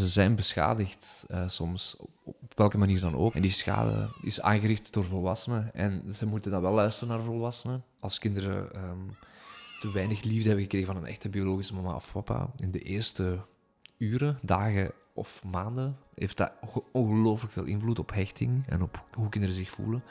ze zijn beschadigd uh, soms, op welke manier dan ook. En die schade is aangericht door volwassenen. En ze moeten dan wel luisteren naar volwassenen. Als kinderen um, te weinig liefde hebben gekregen van een echte biologische mama of papa, in de eerste uren, dagen of maanden, heeft dat ongelooflijk veel invloed op hechting en op hoe kinderen zich voelen.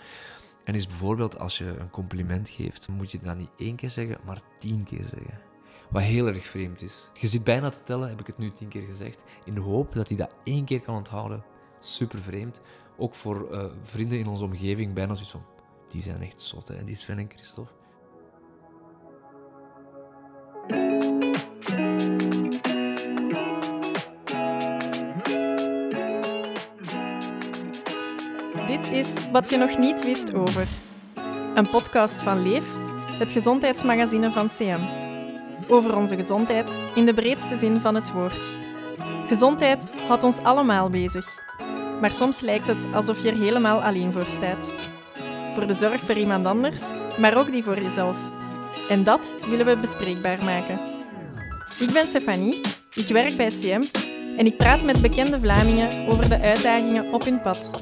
En is bijvoorbeeld als je een compliment geeft, moet je dat niet één keer zeggen, maar tien keer zeggen. Wat heel erg vreemd is. Je zit bijna te tellen, heb ik het nu tien keer gezegd, in de hoop dat hij dat één keer kan onthouden. Super vreemd. Ook voor uh, vrienden in onze omgeving, bijna zoiets van, die zijn echt zot, hè, die Sven en Christophe. Dit is Wat je nog niet wist over. Een podcast van Leef, het gezondheidsmagazine van CM. Over onze gezondheid in de breedste zin van het woord. Gezondheid houdt ons allemaal bezig. Maar soms lijkt het alsof je er helemaal alleen voor staat. Voor de zorg voor iemand anders, maar ook die voor jezelf. En dat willen we bespreekbaar maken. Ik ben Stefanie, ik werk bij CM en ik praat met bekende Vlamingen over de uitdagingen op hun pad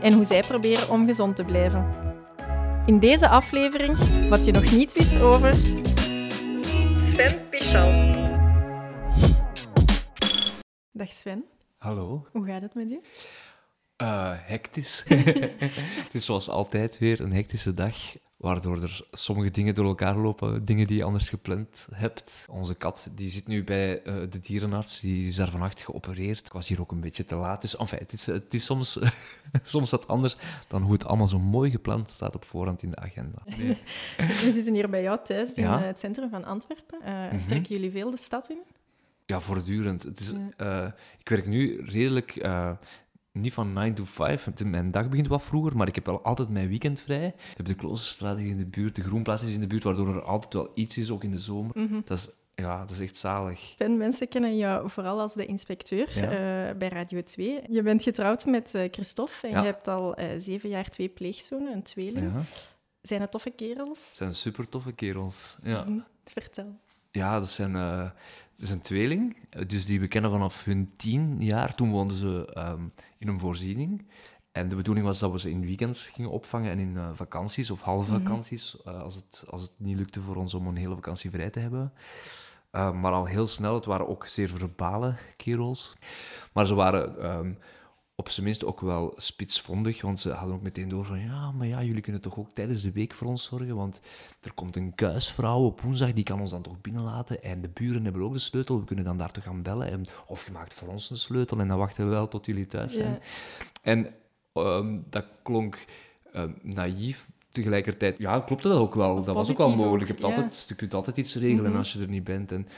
en hoe zij proberen om gezond te blijven. In deze aflevering wat je nog niet wist over. Dag Sven. Hallo. Hoe gaat het met je? Uh, hectisch. het is zoals altijd weer een hectische dag waardoor er sommige dingen door elkaar lopen, dingen die je anders gepland hebt. Onze kat die zit nu bij uh, de dierenarts, die is daar vannacht geopereerd. Ik was hier ook een beetje te laat, dus enfin, het is, het is soms, soms wat anders dan hoe het allemaal zo mooi gepland staat op voorhand in de agenda. Nee. We zitten hier bij jou thuis in ja? het centrum van Antwerpen. Uh, mm -hmm. Trekken jullie veel de stad in? Ja, voortdurend. Het is, uh, ik werk nu redelijk niet van 9 to 5. Mijn dag begint wat vroeger, maar ik heb wel altijd mijn weekend vrij. Ik heb de Kloosterstraat hier in de buurt, de Groenplaats is in de buurt, waardoor er altijd wel iets is, ook in de zomer. Mhm. Dat is ja, dat is echt zalig. En mensen kennen jou vooral als de inspecteur eh, bij Radio 2. Je bent getrouwd met uh, Christophe en je hebt al uh, zeven jaar twee pleegzonen, een tweeling. Ja. Zijn het toffe kerels? Het zijn super toffe kerels, ja. Mhm. Vertel. Ja, dat zijn, uh, dat is een tweeling. Dus die we kennen vanaf hun tien jaar. Toen woonden ze um, in een voorziening. En de bedoeling was dat we ze in weekends gingen opvangen en in uh, vakanties of halve mhm. vakanties, mm -hmm. uh, als, het, als het niet lukte voor ons om een hele vakantie vrij te hebben. maar al heel snel, het waren ook zeer verbale kerels. Maar ze waren um, op zijn minst ook wel spitsvondig, want ze hadden ook meteen door van ja, maar ja, jullie kunnen toch ook tijdens de week voor ons zorgen, want er komt een kuisvrouw op woensdag, die kan ons dan toch binnenlaten en de buren hebben ook de sleutel, we kunnen dan daar toch gaan bellen en, of je maakt voor ons een sleutel en dan wachten we wel tot jullie thuis zijn. En um, dat klonk um, naïef, tegelijkertijd, ja, klopte dat ook wel. dat was ook wel mogelijk. je, hebt altijd, je kunt altijd iets regelen mhm. als je er niet bent. En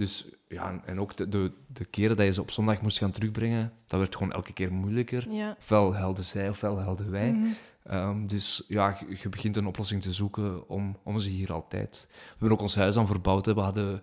dus ja, en ook de, de, de, keren dat je ze op zondag moest gaan terugbrengen, dat werd gewoon elke keer moeilijker. Ja. Ofwel helden zij, ofwel helden wij. Mhm. Ehm, dus ja, je, begint een oplossing te zoeken om, om ze hier altijd. We hebben ook ons huis aan verbouwd. Hè. We hadden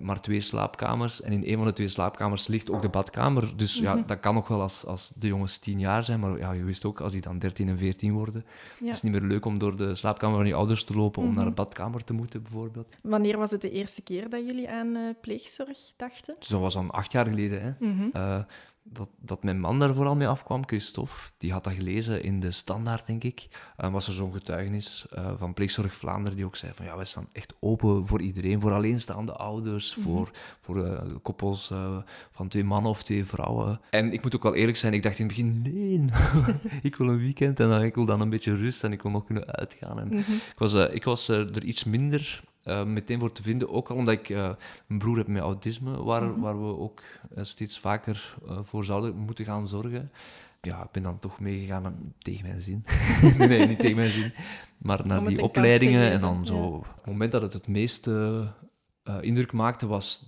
maar twee slaapkamers. En in een van de twee slaapkamers ligt ook de badkamer. Dus ja, mhm. dat kan nog wel als, als de jongens tien jaar zijn. Maar ja, je wist ook, als die dan 13 en 14 worden, ja. is het niet meer leuk om door de slaapkamer van je ouders te lopen om naar mhm. een badkamer te moeten, bijvoorbeeld. Wanneer was het de eerste keer dat jullie aan uh, pleegzorg dachten? Dus dat was al acht jaar geleden. Hè. Mhm. Eh, dat, dat mijn man daar vooral mee afkwam, Christophe, die had dat gelezen in de Standaard, denk ik. Was er zo'n getuigenis uh, van Pleegzorg Vlaanderen die ook zei van ja, wij staan echt open voor iedereen, voor alleenstaande ouders, mhm. voor, voor uh, koppels van twee mannen of twee vrouwen. En ik moet ook wel eerlijk zijn, ik dacht in het begin, nee, ik wil een weekend en dan, ik wil dan een beetje rust en ik wil nog kunnen uitgaan. En mhm. ik was, ik was er iets minder uh, meteen voor te vinden. Ook al omdat ik uh, een broer heb met autisme, waar, mm -hmm. waar we ook uh, steeds vaker voor zouden moeten gaan zorgen. Ja, ik ben dan toch meegegaan tegen mijn zin. nee, niet tegen mijn zin. Maar naar die opleidingen en dan zo. Ja. Het moment dat het het meeste indruk maakte was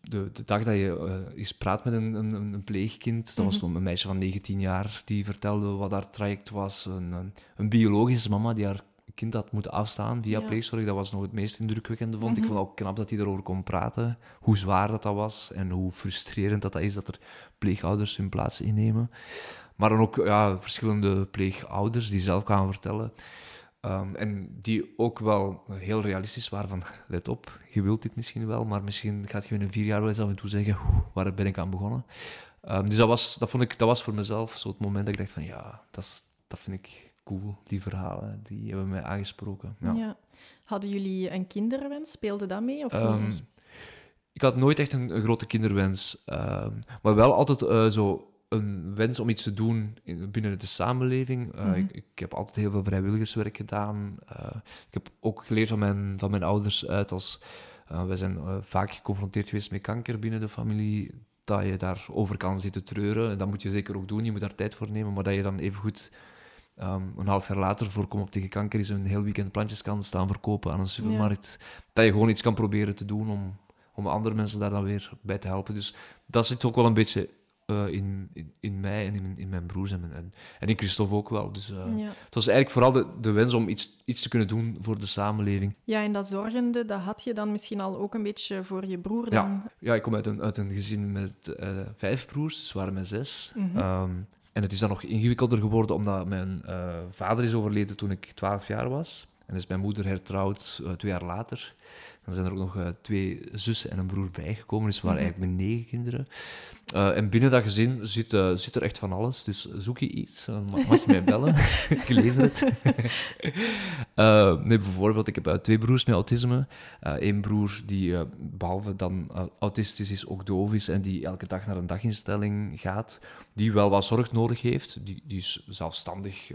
de, de, dag dat je eens praat met een, een, een pleegkind. Dat mm -hmm. was mhm. een meisje van 19 jaar die vertelde wat haar traject was. Een, een, een biologische mama die haar kind had moeten afstaan via ja. pleegzorg, dat was nog het meest indrukwekkende, vond Ik mhm. vond het ook knap dat hij erover kon praten, hoe zwaar dat, dat was en hoe frustrerend dat, dat is dat er pleegouders hun plaats innemen. Maar dan ook ja, verschillende pleegouders die zelf kwamen vertellen. Um, en die ook wel heel realistisch waren van, let op, je wilt dit misschien wel, maar misschien gaat je in vier jaar wel eens af en toe zeggen, waar ben ik aan begonnen? Ehm, dus dat was, dat, vond ik, dat was voor mezelf zo het moment dat ik dacht van ja, dat, is, dat vind ik cool, die verhalen. Die hebben mij aangesproken. Ja. Ja. Hadden jullie een kinderwens? Speelde dat mee? Of Ehm, niet? ik had nooit echt een, een grote kinderwens, ehm, maar wel altijd eh, zo een wens om iets te doen in- binnen de samenleving. Eh, Mhm. ik, ik heb altijd heel veel vrijwilligerswerk gedaan. Eh, ik heb ook geleerd van mijn, van mijn ouders uit als... wij zijn vaak geconfronteerd geweest met kanker binnen de familie, dat je daarover kan zitten treuren. En dat moet je zeker ook doen, je moet daar tijd voor nemen, maar dat je dan evengoed ehm een half jaar later voorkom op tegen kanker is en een heel weekend plantjes kan staan verkopen aan een supermarkt. Dat je gewoon iets kan proberen te doen om, om andere mensen daar dan weer bij te helpen. Dus dat zit ook wel een beetje eh, in, in, in mij en in, in mijn broers en, mijn- en, en in Christophe ook wel. Dus ja. het was eigenlijk vooral de, de wens om iets, iets te kunnen doen voor de samenleving. ja, en dat zorgende, dat had je dan misschien al ook een beetje voor je broer Ja. dan? Ja, ik kom uit een, uit een gezin met eh, vijf broers, dus waren met zes. Mhm. Ehm, en het is dan nog ingewikkelder geworden omdat mijn eh, vader is overleden toen ik 12 jaar was. En is mijn moeder hertrouwd eh, twee jaar later. Dan zijn er ook nog eh, twee zussen en een broer bijgekomen, dus we waren Mhm. eigenlijk met negen kinderen. Eh, en binnen dat gezin zit, zit er echt van alles. Dus zoek je iets, mag je mij bellen. ik lever het. Nee, bijvoorbeeld, ik heb twee broers met autisme. Eén broer die, eh, behalve dan autistisch is, ook doof is en die elke dag naar een daginstelling gaat. Die wel wat zorg nodig heeft. Die, die is zelfstandig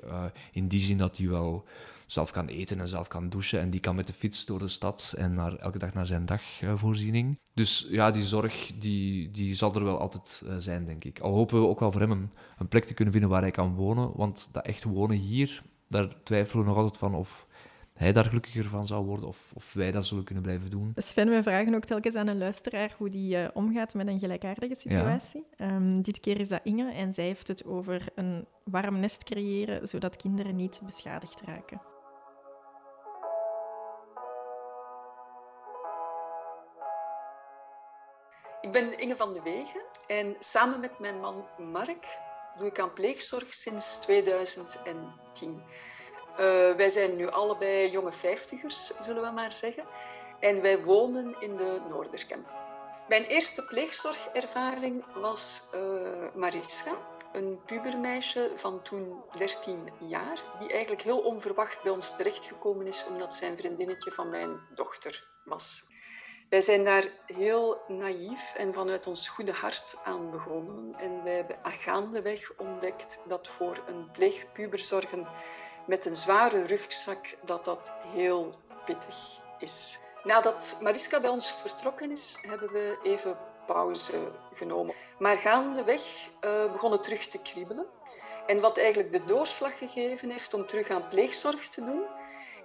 in die zin dat hij wel zelf kan eten en zelf kan douchen. En die kan met de fiets door de stad en naar, elke dag naar zijn dagvoorziening. Dus ja, die zorg die, die zal er wel altijd eh, zijn, denk ik. Al hopen we ook wel voor hem een, een plek te kunnen vinden waar hij kan wonen. Want dat echt wonen hier, daar twijfelen we nog altijd van of hij daar gelukkiger van zou worden of, of wij dat zullen kunnen blijven doen. Sven, we vragen ook telkens aan een luisteraar hoe die eh, omgaat met een gelijkaardige situatie. Ehm, dit keer is dat Inge en zij heeft het over een warm nest creëren, zodat kinderen niet beschadigd raken. Ik ben Inge van de Wegen en samen met mijn man Mark doe ik aan pleegzorg sinds 2010. Eh, wij zijn nu allebei jonge vijftigers, zullen we maar zeggen. En wij wonen in de Noorderkamp. Mijn eerste pleegzorgervaring was eh, Mariska, een pubermeisje van toen 13 jaar, die eigenlijk heel onverwacht bij ons terechtgekomen is omdat zij een vriendinnetje van mijn dochter was. Wij zijn daar heel naïef en vanuit ons goede hart aan begonnen. En wij hebben gaandeweg ontdekt dat voor een pleegpuber zorgen met een zware rugzak, dat dat heel pittig is. Nadat Mariska bij ons vertrokken is, hebben we even pauze genomen. Maar gaandeweg uh, begon het terug te kriebelen. En wat eigenlijk de doorslag gegeven heeft om terug aan pleegzorg te doen,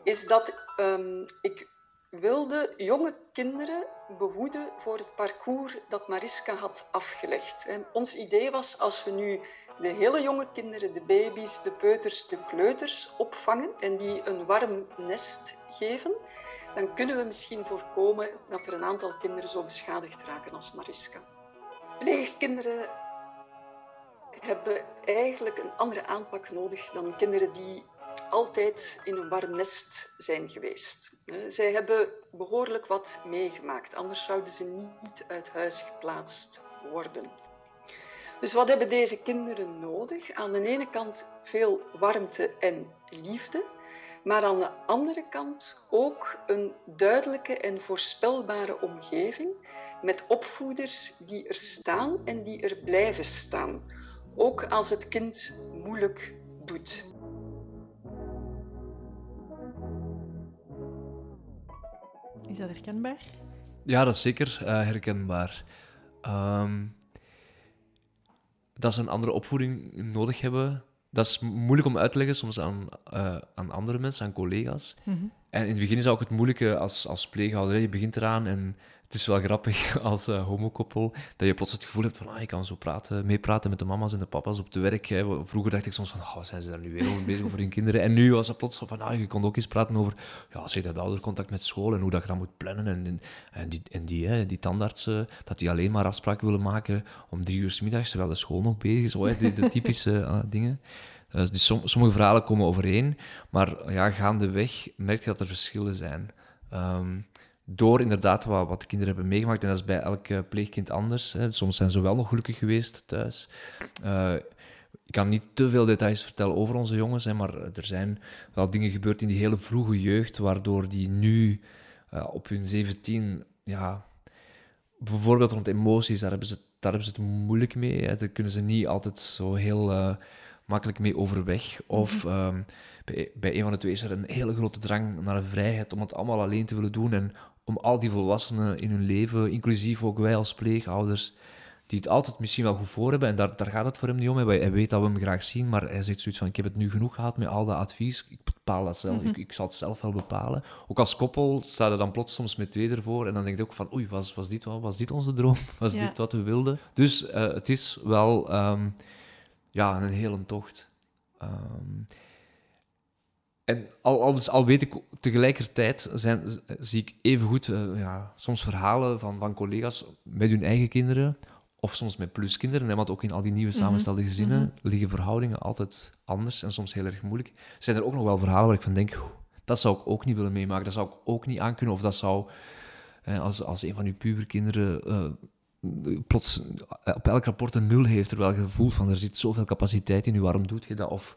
is dat um, ik wilde jonge kinderen behoeden voor het parcours dat Mariska had afgelegd. En ons idee was, als we nu de hele jonge kinderen, de baby's, de peuters, de kleuters opvangen en die een warm nest geven, dan kunnen we misschien voorkomen dat er een aantal kinderen zo beschadigd raken als Mariska. Pleegkinderen hebben eigenlijk een andere aanpak nodig dan kinderen die altijd in een warm nest zijn geweest. Zij hebben behoorlijk wat meegemaakt, anders zouden ze niet uit huis geplaatst worden. Dus wat hebben deze kinderen nodig? Aan de ene kant veel warmte en liefde, maar aan de andere kant ook een duidelijke en voorspelbare omgeving met opvoeders die er staan en die er blijven staan, ook als het kind moeilijk doet. Dat herkenbaar? Ja, dat is zeker uh, herkenbaar. Um, dat ze een andere opvoeding nodig hebben, dat is moeilijk om uit te leggen soms aan, uh, aan andere mensen, aan collega's. Mm -hmm. En in het begin is ook het moeilijke als, als pleeghouder. Je begint eraan en het is wel grappig als uh, homokoppel dat je plots het gevoel hebt van ah, ik kan zo praten, meepraten met de mama's en de papa's op het werk. Hè. Vroeger dacht ik soms van oh, zijn ze daar nu weer over bezig over hun kinderen? En nu was het plots van ah, je kon ook eens praten over ja, zeg, dat oudercontact met school en hoe dat je dat moet plannen. En, en, die, en die, hè, die tandartsen, dat die alleen maar afspraken willen maken om drie uur s middags, terwijl de school nog bezig is. Hè, de, de typische uh, dingen. Uh, dus som, sommige verhalen komen overeen, maar ja, gaandeweg merk je dat er verschillen zijn. Um, door inderdaad wat, wat de kinderen hebben meegemaakt, en dat is bij elk eh, pleegkind anders. Hè. Soms zijn ze wel nog gelukkig geweest thuis. Uh, ik kan niet te veel details vertellen over onze jongens, hè, maar er zijn wel dingen gebeurd in die hele vroege jeugd, waardoor die nu uh, op hun 17, ja, bijvoorbeeld rond emoties, daar hebben ze, daar hebben ze het moeilijk mee. Hè. Daar kunnen ze niet altijd zo heel uh, makkelijk mee overweg. Of -hmm. um, bij, bij een van de twee is er een hele grote drang naar vrijheid om het allemaal alleen te willen doen en om al die volwassenen in hun leven, inclusief ook wij als pleegouders, die het altijd misschien wel goed voor hebben. En daar, daar gaat het voor hem niet om. Hij weet dat we hem graag zien, maar hij zegt zoiets van, ik heb het nu genoeg gehad met al dat advies. Ik bepaal dat zelf. Mm -hmm. ik, ik, zal het zelf wel bepalen. Ook als koppel staat er dan plots soms met twee ervoor. En dan denk je ook van, oei, was, was, dit, was dit onze droom? Was ja. dit wat we wilden? Dus uh, het is wel um, ja, een hele tocht. Um, en al, al, dus al weet ik tegelijkertijd, zijn, zie ik evengoed uh, ja, soms verhalen van, van collega's met hun eigen kinderen, of soms met pluskinderen, hè, want ook in al die nieuwe samengestelde gezinnen mm -hmm. liggen verhoudingen altijd anders en soms heel erg moeilijk. Zijn er ook nog wel verhalen waar ik van denk, dat zou ik ook niet willen meemaken, dat zou ik ook niet aankunnen, of dat zou, eh, als, als een van uw puberkinderen uh, plots op elk rapport een nul heeft, terwijl je voelt van er zit zoveel capaciteit in u, waarom doet je dat? Of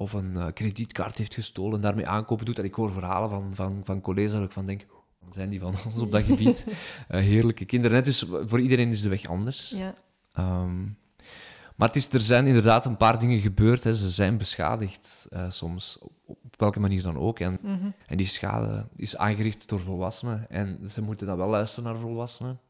of een uh, kredietkaart heeft gestolen en daarmee aankopen doet. En ik hoor verhalen van, van, van collega's waar ik van denk, zijn die van ons op dat gebied? uh, heerlijke kinderen. Net dus voor iedereen is de weg anders. Ja. Um, maar het is, er zijn inderdaad een paar dingen gebeurd. Hè. Ze zijn beschadigd uh, soms, op welke manier dan ook. En, mm -hmm. en die schade is aangericht door volwassenen. En ze moeten dan wel luisteren naar volwassenen.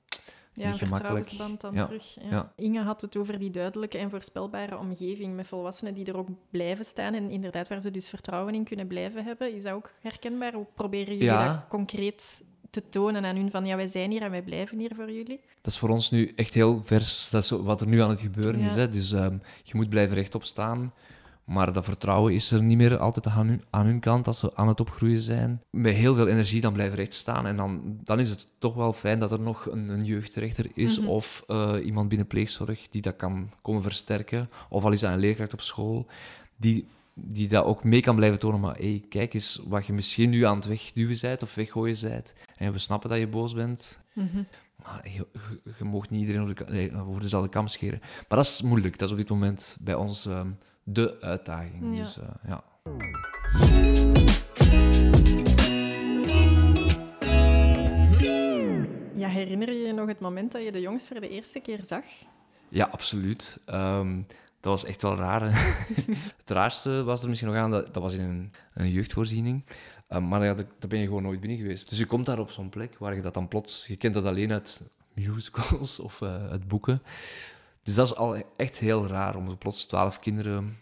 Ja, een vertrouwensband dan ja. terug. Ja. Ja. Inge had het over die duidelijke en voorspelbare omgeving met volwassenen die er ook blijven staan en inderdaad waar ze dus vertrouwen in kunnen blijven hebben. Is dat ook herkenbaar? Hoe proberen jullie Ja. dat concreet te tonen aan hun van ja, wij zijn hier en wij blijven hier voor jullie? Dat is voor ons nu echt heel vers. Dat is wat er nu aan het gebeuren Ja. is. Hè. Dus ehm, je moet blijven rechtop staan. Maar dat vertrouwen is er niet meer altijd aan hun, aan hun kant als ze aan het opgroeien zijn. Met heel veel energie dan blijven recht staan. En dan, dan is het toch wel fijn dat er nog een, een jeugdrechter is Mhm. of eh, iemand binnen pleegzorg die dat kan komen versterken. Of al is dat een leerkracht op school, die, die dat ook mee kan blijven tonen. Maar hey, kijk eens wat je misschien nu aan het wegduwen bent of weggooien bent. En we snappen dat je boos bent. Mhm. Maar je, je, je mag niet iedereen over, de, nee, over dezelfde kam scheren. Maar dat is moeilijk. Dat is op dit moment bij ons ehm, de uitdaging. Ja. Dus, ja. Ja, herinner je je nog het moment dat je de jongens voor de eerste keer zag? ja, absoluut. Ehm, dat was echt wel raar. het raarste was er misschien nog aan, dat, dat was in een, een jeugdvoorziening. Ehm, maar ja, daar ben je gewoon nooit binnen geweest. Dus je komt daar op zo'n plek waar je dat dan plots... Je kent dat alleen uit musicals of eh, uit boeken. Dus dat is al echt heel raar om plots twaalf kinderen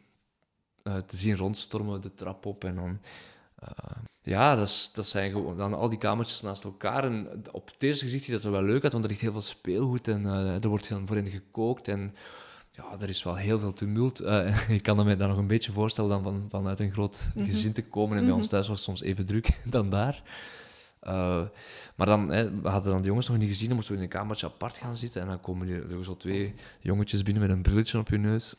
eh, te zien rondstormen de trap op en dan... eh, ja, dat, is, dat zijn gewoon dan al die kamertjes naast elkaar. En op het eerste gezicht is dat er wel leuk uit, want er ligt heel veel speelgoed en eh, er wordt voor hen gekookt. En ja, er is wel heel veel tumult. Ik kan me dan nog een beetje voorstellen dan van, vanuit een groot Mhm. gezin te komen. En bij ons Mhm. thuis was het soms even druk dan daar. Eh, maar dan, hè, we hadden dan de jongens nog niet gezien, dan moesten we in een kamertje apart gaan zitten. En dan komen er er zo twee jongetjes binnen met een brilletje op hun neus,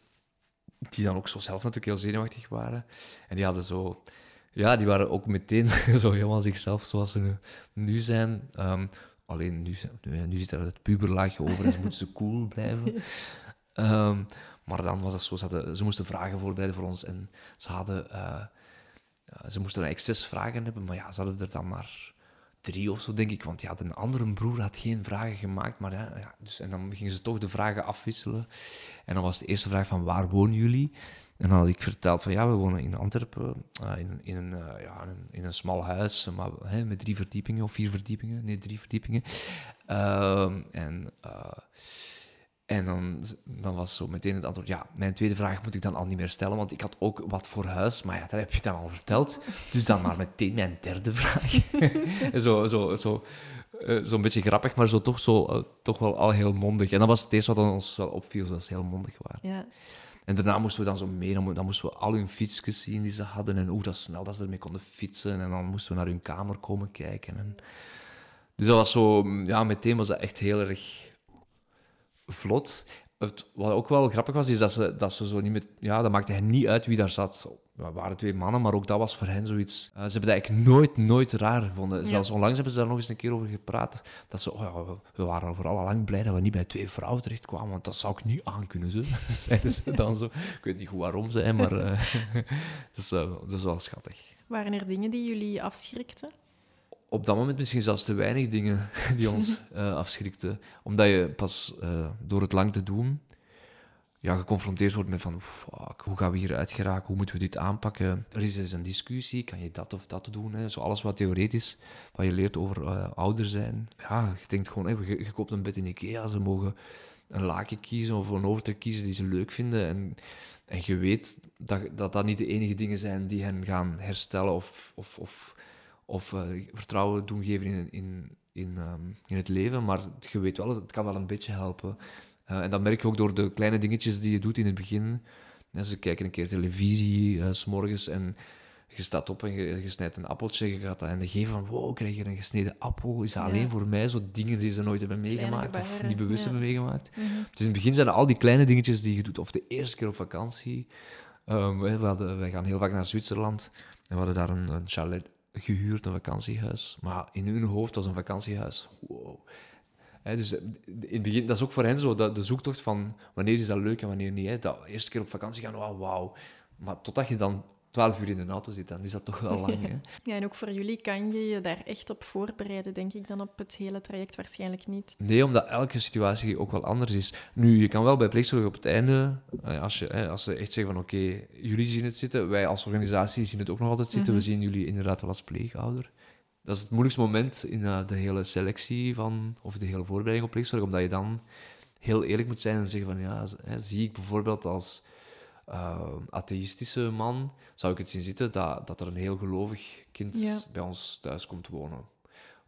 die dan ook zo zelf natuurlijk heel zenuwachtig waren. En die hadden zo... Ja, die waren ook meteen zo helemaal zichzelf zoals ze nu, nu zijn. Ehm, alleen nu, nu, nu zit er het puberlaagje over en ze moeten ze cool blijven. Ehm, maar dan was het zo, ze, hadden- ze moesten vragen voorbereiden voor ons en ze hadden... eh, ja, ze moesten eigenlijk zes vragen hebben, maar ja, ze hadden er dan maar drie of zo, denk ik. Want ja, de andere broer had geen vragen gemaakt, maar ja, ja, dus, en dan gingen ze toch de vragen afwisselen. En dan was de eerste vraag van, waar wonen jullie? En dan had ik verteld van, ja, we wonen in Antwerpen, eh, in, in, een, eh, ja, in, een, in een smal huis, eh, maar, hè, met drie verdiepingen, of vier verdiepingen, nee, drie verdiepingen. Ehm, en... en dan, dan was zo meteen het antwoord, ja, mijn tweede vraag moet ik dan al niet meer stellen, want ik had ook wat voor huis, maar ja, dat heb je dan al verteld. Dus dan maar meteen mijn derde vraag. Zo, zo, zo, eh, zo'n beetje grappig, maar zo toch, zo, eh, toch wel al heel mondig. En dat was het eerste wat ons wel opviel, dat ze heel mondig waren. Ja. En daarna moesten we dan zo mee, dan, dan moesten we al hun fietsjes zien die ze hadden en hoe dat snel dat ze ermee konden fietsen. En dan moesten we naar hun kamer komen kijken. En... Dus dat was zo, ja, meteen was dat echt heel erg vlot. het, wat ook wel grappig was, is dat ze, dat ze zo niet met... Ja, dat maakte hen niet uit wie daar zat. We waren twee mannen, maar ook dat was voor hen zoiets... Uh, ze hebben dat eigenlijk nooit, nooit raar gevonden. Zelfs onlangs hebben ze daar nog eens een keer over gepraat. Dat ze... Oh ja, we waren vooral al lang blij dat we niet bij twee vrouwen terechtkwamen, want dat zou ik niet aankunnen, zo. Zeiden ze dan zo. Ik weet niet goed waarom ze, maar... Uh, dat, is, uh, dat is wel schattig. Waren er dingen die jullie afschrikten? Op dat moment misschien zelfs te weinig dingen die ons uh, afschrikten. Omdat je pas uh, door het lang te doen ja, geconfronteerd wordt met van fuck, hoe gaan we hieruit geraken, hoe moeten we dit aanpakken. Er is eens een discussie, kan je dat of dat doen? Hè? Zo alles wat theoretisch, wat je leert over uh, ouder zijn. Ja, je denkt gewoon, hè, je, je koopt een bed in Ikea, ze mogen een laken kiezen of een overtrek kiezen die ze leuk vinden. En, en je weet dat, dat dat niet de enige dingen zijn die hen gaan herstellen of, of, of of uh, vertrouwen doen geven in, in, in, um, in het leven. Maar je weet wel, het kan wel een beetje helpen. Uh, en dat merk je ook door de kleine dingetjes die je doet in het begin. Ja, ze kijken een keer televisie uh, s morgens en je staat op en je, je, snijdt een appeltje. Je gaat dat en de geven van, wow, krijg je een gesneden appel? Is dat ja. alleen voor mij? Zo dingen die ze nooit hebben meegemaakt of niet bewust ja. hebben meegemaakt. Mm -hmm. Dus in het begin zijn er al die kleine dingetjes die je doet. Of de eerste keer op vakantie. Um, we hadden, wij gaan heel vaak naar Zwitserland. En we hadden daar een, een chalet gehuurd, een vakantiehuis. Maar in hun hoofd was een vakantiehuis, wow. He, dus in het begin, dat is ook voor hen zo, de zoektocht van wanneer is dat leuk en wanneer niet. Hè. Dat eerste keer op vakantie gaan, wauw, wauw. Maar totdat je dan twaalf uur in de auto zit, dan is dat toch wel lang. Hè? Ja, en ook voor jullie kan je je daar echt op voorbereiden, denk ik, dan op het hele traject waarschijnlijk niet. Nee, omdat elke situatie ook wel anders is. Nu, je kan wel bij pleegzorg op het einde, eh, als, je, als ze echt zeggen van oké, jullie zien het zitten, wij als organisatie zien het ook nog altijd zitten, mm -hmm. we zien jullie inderdaad wel als pleegouder. Dat is het moeilijkste moment in uh, de hele selectie van, of de hele voorbereiding op pleegzorg, omdat je dan heel eerlijk moet zijn en zeggen van ja, zie ik bijvoorbeeld als uh, atheïstische man, zou ik het zien zitten dat, dat er een heel gelovig kind ja. bij ons thuis komt wonen.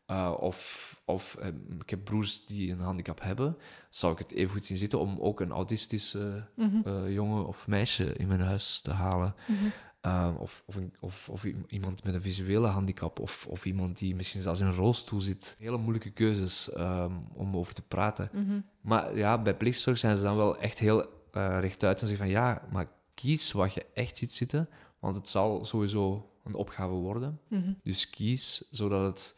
Uh, of of uh, ik heb broers die een handicap hebben, zou ik het even goed zien zitten om ook een autistische mm -hmm. jongen of meisje in mijn huis te halen. Mm -hmm. of, of, een, of, of, iemand met een visuele handicap, of, of iemand die misschien zelfs in een rolstoel zit. Hele moeilijke keuzes um, om over te praten. Mm -hmm. Maar ja, bij pleegzorg zijn ze dan wel echt heel uh, rechtuit en zeggen van ja, maar kies wat je echt ziet zitten, want het zal sowieso een opgave worden. Mm -hmm. Dus kies zodat het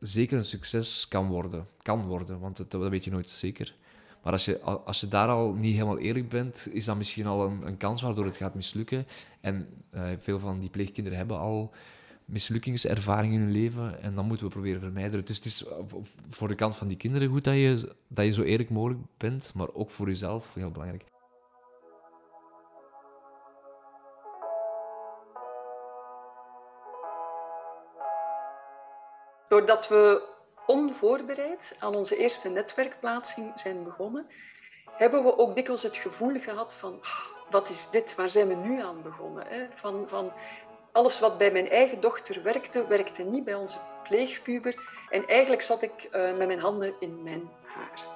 zeker een succes kan worden. Kan worden, want het, dat weet je nooit zeker. Maar als je, als je daar al niet helemaal eerlijk bent, is dat misschien al een, een kans waardoor het gaat mislukken. En uh, veel van die pleegkinderen hebben al mislukingservaring in hun leven en dan moeten we proberen vermijden. Dus het is voor de kant van die kinderen goed dat je, dat je zo eerlijk mogelijk bent, maar ook voor jezelf heel belangrijk. Doordat we onvoorbereid aan onze eerste netwerkplaatsing zijn begonnen, hebben we ook dikwijls het gevoel gehad van, oh, wat is dit, waar zijn we nu aan begonnen? Van, van, alles wat bij mijn eigen dochter werkte, werkte niet bij onze pleegpuber. En eigenlijk zat ik uh, met mijn handen in mijn haar.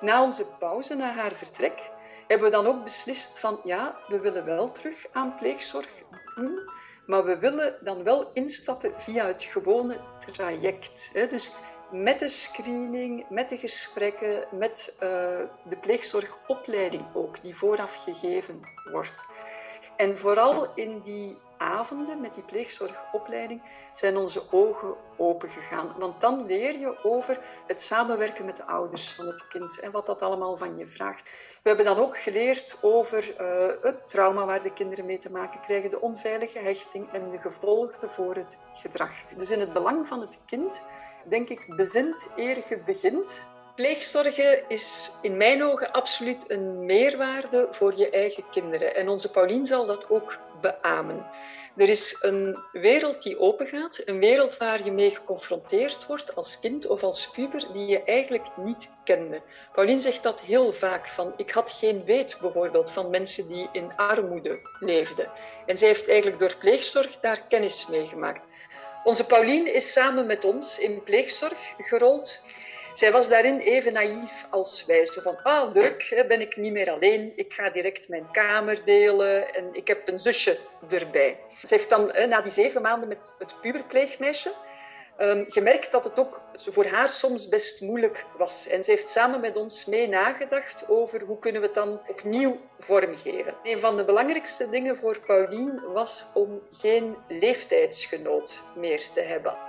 Na onze pauze, na haar vertrek, hebben we dan ook beslist van ja, we willen wel terug aan pleegzorg doen, maar we willen dan wel instappen via het gewone traject. Dus met de screening, met de gesprekken, met uh, de pleegzorgopleiding ook, die vooraf gegeven wordt. En vooral in die avonden met die pleegzorgopleiding zijn onze ogen open gegaan. Want dan leer je over het samenwerken met de ouders van het kind en wat dat allemaal van je vraagt. We hebben dan ook geleerd over uh, het trauma waar de kinderen mee te maken krijgen, de onveilige hechting en de gevolgen voor het gedrag. Dus in het belang van het kind, denk ik, bezint eer je begint. Pleegzorgen is in mijn ogen absoluut een meerwaarde voor je eigen kinderen. En onze Paulien zal dat ook beamen. Er is een wereld die opengaat, een wereld waar je mee geconfronteerd wordt als kind of als puber die je eigenlijk niet kende. Pauline zegt dat heel vaak, van ik had geen weet bijvoorbeeld van mensen die in armoede leefden. En zij heeft eigenlijk door pleegzorg daar kennis mee gemaakt. Onze Pauline is samen met ons in pleegzorg gerold. Zij was daarin even naïef als wij. Zo van, ah leuk, ben ik niet meer alleen. Ik ga direct mijn kamer delen en ik heb een zusje erbij. Ze heeft dan na die zeven maanden met het puberpleegmeisje um, gemerkt dat het ook voor haar soms best moeilijk was. En ze heeft samen met ons mee nagedacht over hoe kunnen we het dan opnieuw vormgeven. Een van de belangrijkste dingen voor Paulien was om geen leeftijdsgenoot meer te hebben.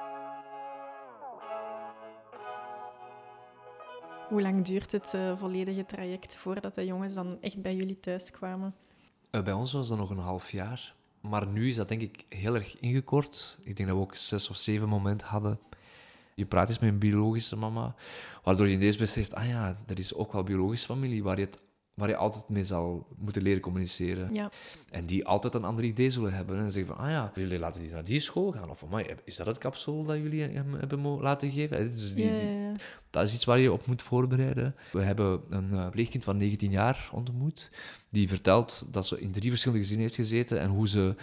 Hoe lang duurt het uh, volledige traject voordat de jongens dan echt bij jullie thuis kwamen? Uh, bij ons was dat nog een half jaar. Maar nu is dat denk ik heel erg ingekort. Ik denk dat we ook zes of zeven momenten hadden. Je praat eens met een biologische mama, waardoor je ineens beseft, ah ja, er is ook wel biologische familie waar je, het, waar je altijd mee zal moeten leren communiceren. Ja. En die altijd een ander idee zullen hebben. En zeggen van, ah ja, jullie laten die naar die school gaan. Of, is dat het kapsel dat jullie hem hebben laten geven? Dus die, ja, ja, dat is iets waar je op moet voorbereiden. We hebben een uh, pleegkind van 19 jaar ontmoet, die vertelt dat ze in drie verschillende gezinnen heeft gezeten en hoe ze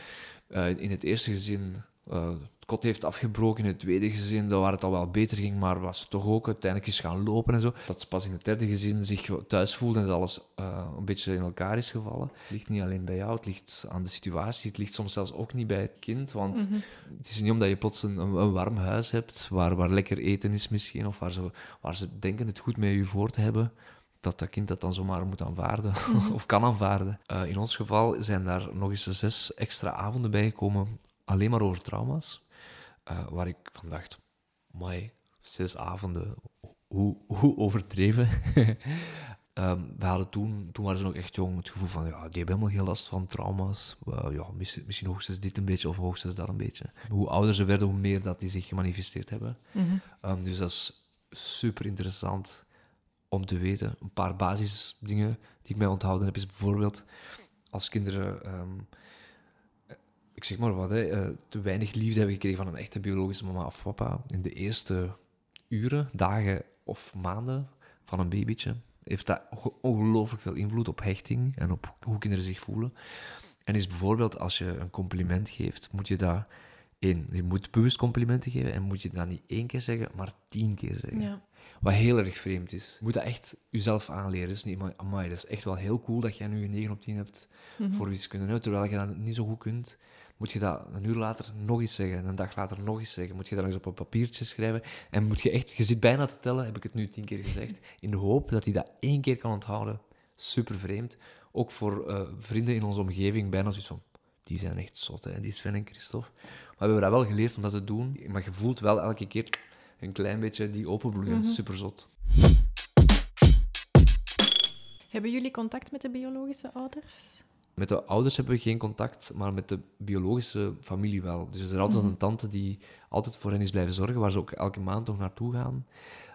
uh, in het eerste gezin uh, het kot heeft afgebroken. In het tweede gezin, waar het al wel beter ging, maar was ze toch ook uiteindelijk eens gaan lopen en zo. Dat ze pas in het derde gezin zich thuis voelde en dat alles uh, een beetje in elkaar is gevallen. Het ligt niet alleen bij jou, het ligt aan de situatie. Het ligt soms zelfs ook niet bij het kind, want mm -hmm. het is niet omdat je plots een, een, warm huis hebt, waar, waar lekker eten is misschien, of waar ze, waar ze denken het goed met je voor te hebben, dat dat kind dat dan zomaar moet aanvaarden mm-hmm. of kan aanvaarden. Uh, in ons geval zijn daar nog eens zes extra avonden bijgekomen alleen maar over trauma's. Uh, waar ik van dacht, mooi, zes avonden, hoe, hoe overdreven. um, we hadden toen, toen waren ze nog echt jong, het gevoel van, ja, die hebben helemaal geen last van trauma's. Uh, ja, misschien, misschien hoogstens dit een beetje of hoogstens dat een beetje. Hoe ouder ze werden, hoe meer dat die zich gemanifesteerd hebben. Mm -hmm. um, dus dat is super interessant om te weten. Een paar basisdingen die ik mij onthouden heb, is bijvoorbeeld als kinderen... Um, ik zeg maar wat, hè, uh, te weinig liefde hebben gekregen van een echte biologische mama of papa in de eerste uren, dagen of maanden van een babytje, heeft dat ongelooflijk veel invloed op hechting en op hoe kinderen zich voelen. En is bijvoorbeeld als je een compliment geeft, moet je dat één, je moet bewust complimenten geven en moet je dat niet één keer zeggen, maar tien keer zeggen. Ja. Wat heel erg vreemd is. Je moet dat echt jezelf aanleren. Dus niet, amai, dat is echt wel heel cool dat jij nu een 9 op 10 hebt Mhm. voor wiskunde. Terwijl je dat niet zo goed kunt, moet je dat een uur later nog eens zeggen, en een dag later nog eens zeggen. Moet je dat nog eens op een papiertje schrijven. En moet je echt, je zit bijna te tellen, heb ik het nu tien keer gezegd, in de hoop dat hij dat één keer kan onthouden. Super vreemd. Ook voor uh, vrienden in onze omgeving, bijna zoiets van, die zijn echt zot, hè, die Sven en Christophe. Maar we hebben dat wel geleerd om dat te doen. Maar je voelt wel elke keer een klein beetje die openbloeien. Mhm. Super zot. Hebben jullie contact met de biologische ouders? Met de ouders hebben we geen contact, maar met de biologische familie wel. Dus er is altijd Mhm. een tante die altijd voor hen is blijven zorgen, waar ze ook elke maand nog naartoe gaan.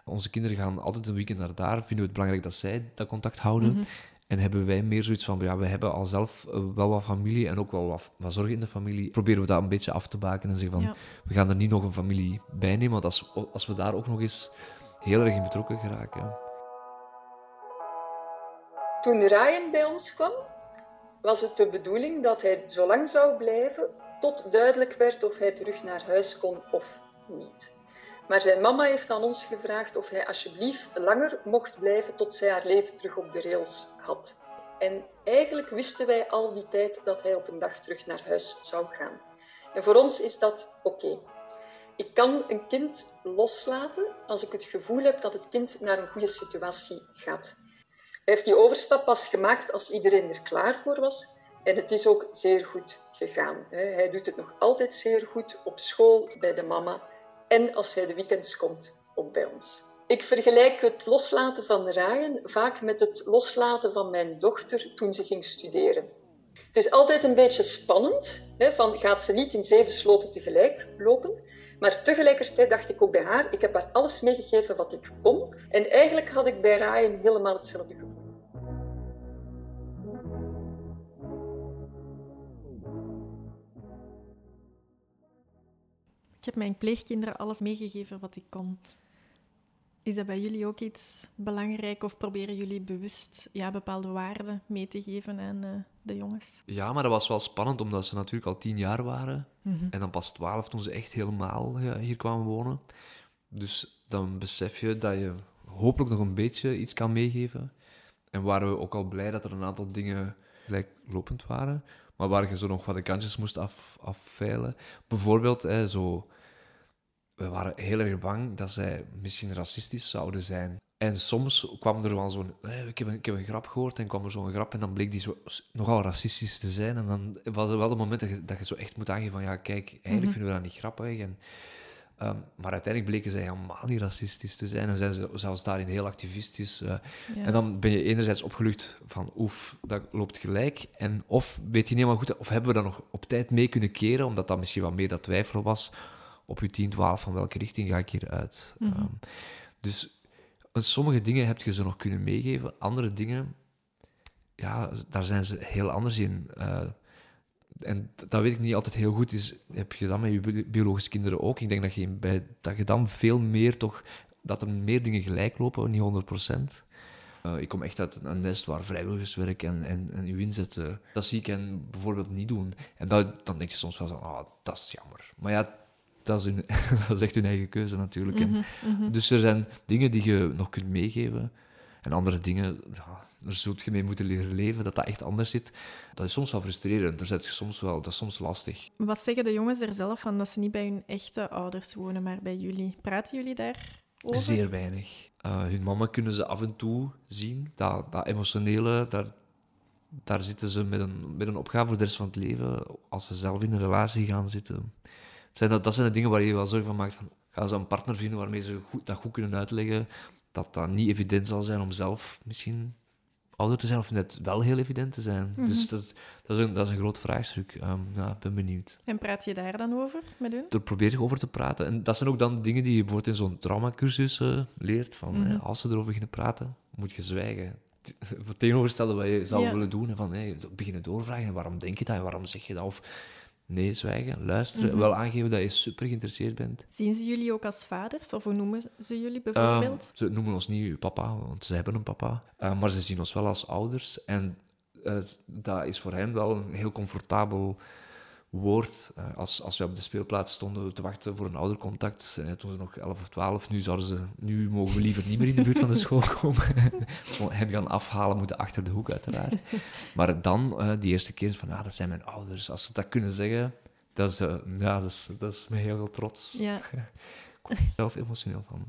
Onze kinderen gaan altijd een weekend naar daar. Vinden we het belangrijk dat zij dat contact houden. Mhm. En hebben wij meer zoiets van, ja, we hebben al zelf eh, wel wat familie en ook wel wat, wat zorg in de familie. Proberen we dat een beetje af te baken en zeggen van, Ja. we gaan er niet nog een familie bij nemen, want als, als we daar ook nog eens heel erg in betrokken geraken. Toen Ryan bij ons kwam, was het de bedoeling dat hij zo lang zou blijven tot duidelijk werd of hij terug naar huis kon of niet. Maar zijn mama heeft aan ons gevraagd of hij alsjeblieft langer mocht blijven tot zij haar leven terug op de rails had. En eigenlijk wisten wij al die tijd dat hij op een dag terug naar huis zou gaan. En voor ons is dat oké. Ik kan een kind loslaten als ik het gevoel heb dat het kind naar een goede situatie gaat. Heeft die overstap pas gemaakt als iedereen er klaar voor was. En het is ook zeer goed gegaan. Hij doet het nog altijd zeer goed op school, bij de mama. En als hij de weekends komt, ook bij ons. Ik vergelijk het loslaten van Ryan vaak met het loslaten van mijn dochter toen ze ging studeren. Het is altijd een beetje spannend, hè, van gaat ze niet in zeven sloten tegelijk lopen. Maar tegelijkertijd dacht ik ook bij haar, ik heb haar alles meegegeven wat ik kon. En eigenlijk had ik bij Ryan helemaal hetzelfde gevoel. Ik heb mijn pleegkinderen alles meegegeven wat ik kon. Is dat bij jullie ook iets belangrijk of proberen jullie bewust ja, bepaalde waarden mee te geven aan uh, de jongens? Ja, maar dat was wel spannend, omdat ze natuurlijk al tien jaar waren. Mhm. En dan pas twaalf toen ze echt helemaal ja, hier kwamen wonen. Dus dan besef je dat je hopelijk nog een beetje iets kan meegeven. En waren we ook al blij dat er een aantal dingen gelijklopend waren. Maar waar je zo nog wat de kantjes moest af, afveilen. Bijvoorbeeld, hè, zo we waren heel erg bang dat zij misschien racistisch zouden zijn. En soms kwam er wel zo'n... eh, ik, heb een, ik heb een grap gehoord en kwam er zo'n grap en dan bleek die zo nogal racistisch te zijn. En dan was er wel het moment dat je, dat je zo echt moet aangeven van ja, kijk, eigenlijk vinden we dat niet grappig. En, ehm, maar uiteindelijk bleken zij helemaal niet racistisch te zijn en zijn ze zelfs daarin heel activistisch. eh. Ja. En dan ben je enerzijds opgelucht van oef, dat loopt gelijk. En of weet je niet helemaal goed, of hebben we dat nog op tijd mee kunnen keren, omdat dat misschien wat meer dat twijfel was op je 10, 12, van welke richting ga ik hier uit. Ehm, dus eh, sommige dingen heb je ze nog kunnen meegeven, andere dingen, ja, daar zijn ze heel anders in. Eh, en dat weet ik niet altijd heel goed. Is, heb je dat met je bi- biologische kinderen ook? Ik denk dat je, bij, dat je dan veel meer toch... Dat er meer dingen gelijk lopen, niet 100 procent. Eh, ik kom echt uit een nest waar vrijwilligerswerk en, en, en uw inzet, eh, dat zie ik hen bijvoorbeeld niet doen. En dat, dan denk je soms wel zo, ah, dat is jammer. Maar ja, dat is, hun, dat is echt hun eigen keuze natuurlijk. En, Dus er zijn dingen die je nog kunt meegeven. En andere dingen, ja, daar zult je mee moeten leren leven, dat dat echt anders zit. Dat is soms wel frustrerend. Daar zit je soms wel, dat is soms lastig. Wat zeggen de jongens er zelf van dat ze niet bij hun echte ouders wonen, maar bij jullie? Praten jullie daar over? Zeer weinig. Eh, hun mama kunnen ze af en toe zien. Dat, dat emotionele, daar, daar zitten ze met een, met een opgave voor de rest van het leven. Als ze zelf in een relatie gaan zitten. Zijn dat, dat zijn de dingen waar je wel zorgen van maakt. Van, gaan ze een partner vinden waarmee ze goed, dat goed kunnen uitleggen? Dat dat niet evident zal zijn om zelf misschien ouder te zijn, of net wel heel evident te zijn. Dus dat is, dat, is een, dat is een groot vraagstuk. Ehm, ja, ik ben benieuwd En praat je daar dan over met hun? er probeer je over te praten. En dat zijn ook dan dingen die je bijvoorbeeld in zo'n traumacursus eh, leert. Van, Mhm. als ze erover beginnen praten, moet je zwijgen. Tegenoverstellen wat je zou Ja. willen doen. En van, hey, beginnen doorvragen. En waarom denk je dat? Waarom zeg je dat? Of nee, zwijgen, luisteren. Mhm. Wel aangeven dat je super geïnteresseerd bent. Zien ze jullie ook als vaders? Of hoe noemen ze jullie Ehm, bijvoorbeeld? ze noemen ons niet uw papa, want ze hebben een papa. Eh, maar ze zien ons wel als ouders. En eh, dat is voor hen wel een heel comfortabel woord. Eh, als, als wij op de speelplaats stonden te wachten voor een oudercontact, eh, toen ze nog 11 of 12, nu, zouden ze, nu mogen we liever niet meer in de buurt van de school komen. Als we hen gaan afhalen, moeten achter de hoek, uiteraard. Maar dan, eh, die eerste keer, van, ah, dat zijn mijn ouders. Als ze dat kunnen zeggen, dat is, ja, dat is, dat is me heel veel trots. Ja. Ik word er zelf emotioneel van.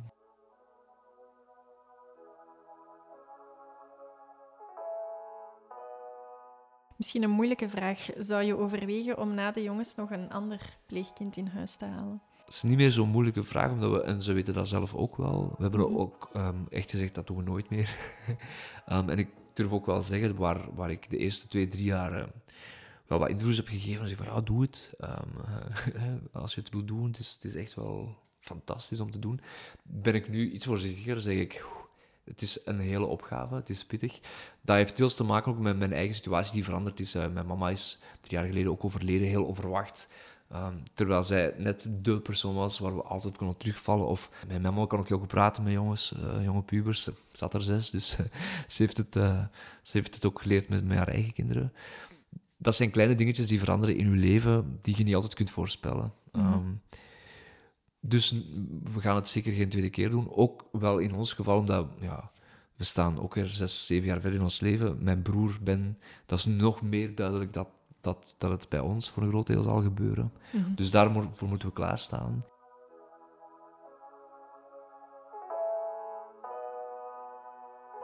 Misschien een moeilijke vraag. Zou je overwegen om na de jongens nog een ander pleegkind in huis te halen? Het is niet meer zo'n moeilijke vraag, omdat we, en ze weten dat zelf ook wel. We hebben Mhm. ook ehm, echt gezegd, dat doen we nooit meer. Ehm, en ik durf ook wel zeggen, waar, waar ik de eerste twee, drie jaar eh, wel wat interviews heb gegeven, zeg van ja, doe het. Ehm, als je het wil doen, het is, het is echt wel fantastisch om te doen. Ben ik nu iets voorzichtiger, zeg ik, "Oeh, het is een hele opgave, het is pittig. Dat heeft deels te maken ook met mijn eigen situatie die veranderd is. Eh, mijn mama is drie jaar geleden ook overleden, heel onverwacht. Ehm, terwijl zij net de persoon was waar we altijd op konden terugvallen. Of mijn mama kan ook heel goed praten met jongens, eh, jonge pubers. Ze zat er zes, dus ze, heeft het, eh, ze heeft het ook geleerd met, met haar eigen kinderen. Dat zijn kleine dingetjes die veranderen in je leven, die je niet altijd kunt voorspellen. Ehm, dus we gaan het zeker geen tweede keer doen. Ook wel in ons geval, omdat ja, we staan ook weer zes, zeven jaar verder in ons leven. Mijn broer Ben, dat is nog meer duidelijk dat, dat, dat het bij ons voor een groot deel zal gebeuren. Dus daarvoor moeten we klaarstaan.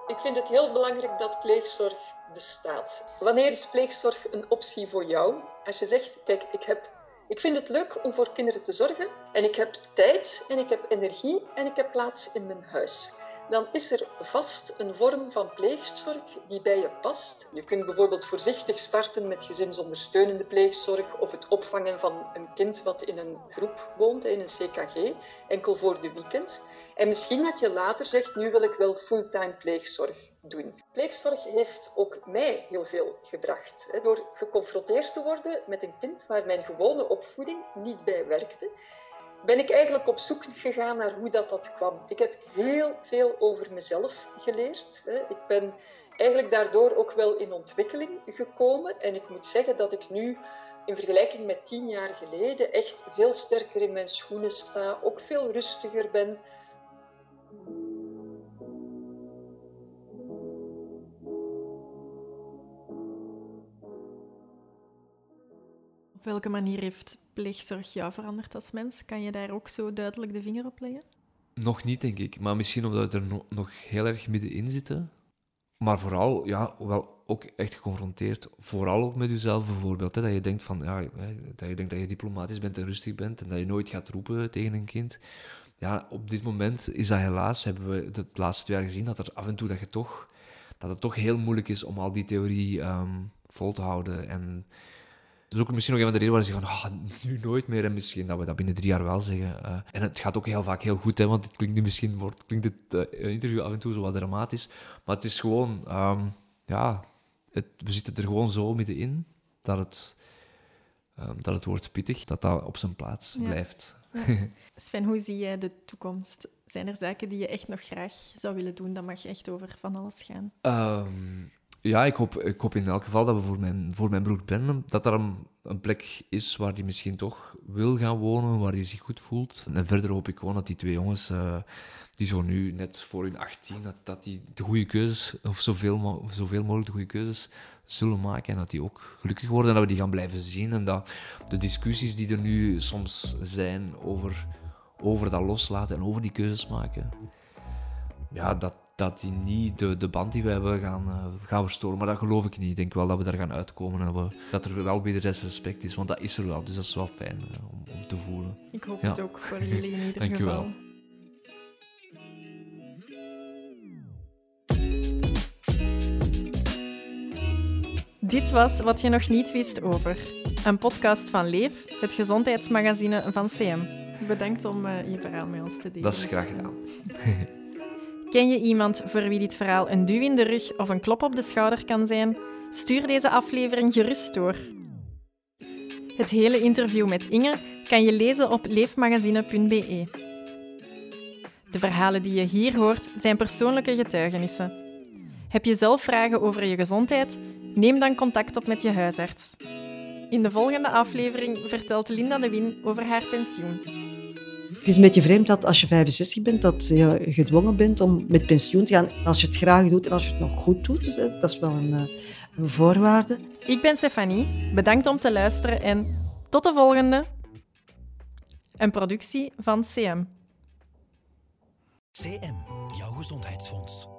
Ik vind het heel belangrijk dat pleegzorg bestaat. Wanneer is pleegzorg een optie voor jou? Als je zegt, kijk, ik, heb, ik vind het leuk om voor kinderen te zorgen en ik heb tijd en ik heb energie en ik heb plaats in mijn huis. Dan is er vast een vorm van pleegzorg die bij je past. Je kunt bijvoorbeeld voorzichtig starten met gezinsondersteunende pleegzorg of het opvangen van een kind wat in een groep woont, in een CKG, enkel voor de weekends. En misschien dat je later zegt, nu wil ik wel fulltime pleegzorg doen. Pleegzorg heeft ook mij heel veel gebracht. Door geconfronteerd te worden met een kind waar mijn gewone opvoeding niet bij werkte, ben ik eigenlijk op zoek gegaan naar hoe dat, dat kwam. Ik heb heel veel over mezelf geleerd. Ik ben eigenlijk daardoor ook wel in ontwikkeling gekomen. En ik moet zeggen dat ik nu in vergelijking met tien jaar geleden echt veel sterker in mijn schoenen sta, ook veel rustiger ben. Welke manier heeft pleegzorg jou veranderd als mens? Kan je daar ook zo duidelijk de vinger op leggen? Nog niet, denk ik. Maar misschien omdat we er no- nog heel erg middenin zitten. Maar vooral, ja, wel ook echt geconfronteerd. Vooral ook met jezelf bijvoorbeeld. Hè, dat je denkt van, ja, dat je denkt dat je diplomatisch bent en rustig bent. En dat je nooit gaat roepen tegen een kind. Ja, op dit moment is dat helaas, hebben we de laatste twee jaar gezien, dat er af en toe dat je toch, dat het toch heel moeilijk is om al die theorie ehm, vol te houden. En dat is ook misschien nog een van de redenen waar ze zeggen van, ah, nu nooit meer. En misschien dat we dat binnen drie jaar wel zeggen. Eh, en het gaat ook heel vaak heel goed, hè, want het klinkt nu misschien, wordt, klinkt het eh, interview af en toe zo wat dramatisch. Maar het is gewoon, ehm, ja, het, we zitten er gewoon zo middenin dat het, ehm, dat het woord pittig, dat dat op zijn plaats Ja. blijft. Sven, hoe zie jij de toekomst? Zijn er zaken die je echt nog graag zou willen doen? Dat mag echt over van alles gaan. Ehm, ja, ik hoop, ik hoop in elk geval dat we voor mijn, voor mijn broer Brennan, dat er een, plek is waar hij misschien toch wil gaan wonen, waar hij zich goed voelt. En verder hoop ik gewoon dat die twee jongens, eh, die zo nu net voor hun 18, dat, dat die de goede keuzes, of zoveel, zoveel mogelijk de goede keuzes zullen maken. En dat die ook gelukkig worden en dat we die gaan blijven zien. En dat de discussies die er nu soms zijn over, over dat loslaten en over die keuzes maken, ja, dat, dat die niet de, de band die we hebben gaan, eh, gaan verstoren. Maar dat geloof ik niet. Ik denk wel dat we daar gaan uitkomen en dat, we, dat er wel wederzijds respect is. Want dat is er wel, dus dat is wel fijn eh, om, om te voelen. Ik hoop Ja. het ook voor jullie in ieder Dank u geval. wel. Dit was Wat je nog niet wist over. Een podcast van Leef, het gezondheidsmagazine van CM. Bedankt om eh, je verhaal met ons te delen. Dat is graag gedaan. Ken je iemand voor wie dit verhaal een duw in de rug of een klop op de schouder kan zijn? Stuur deze aflevering gerust door. Het hele interview met Inge kan je lezen op leefmagazine.be. De verhalen die je hier hoort zijn persoonlijke getuigenissen. Heb je zelf vragen over je gezondheid? Neem dan contact op met je huisarts. In de volgende aflevering vertelt Linda de Win over haar pensioen. Het is een beetje vreemd dat als je 65 bent, dat je gedwongen bent om met pensioen te gaan. Als je het graag doet en als je het nog goed doet, dat is wel een, eh, een voorwaarde. Ik ben Stefanie. Bedankt om te luisteren en tot de volgende. Een productie van CM. CM, jouw gezondheidsfonds.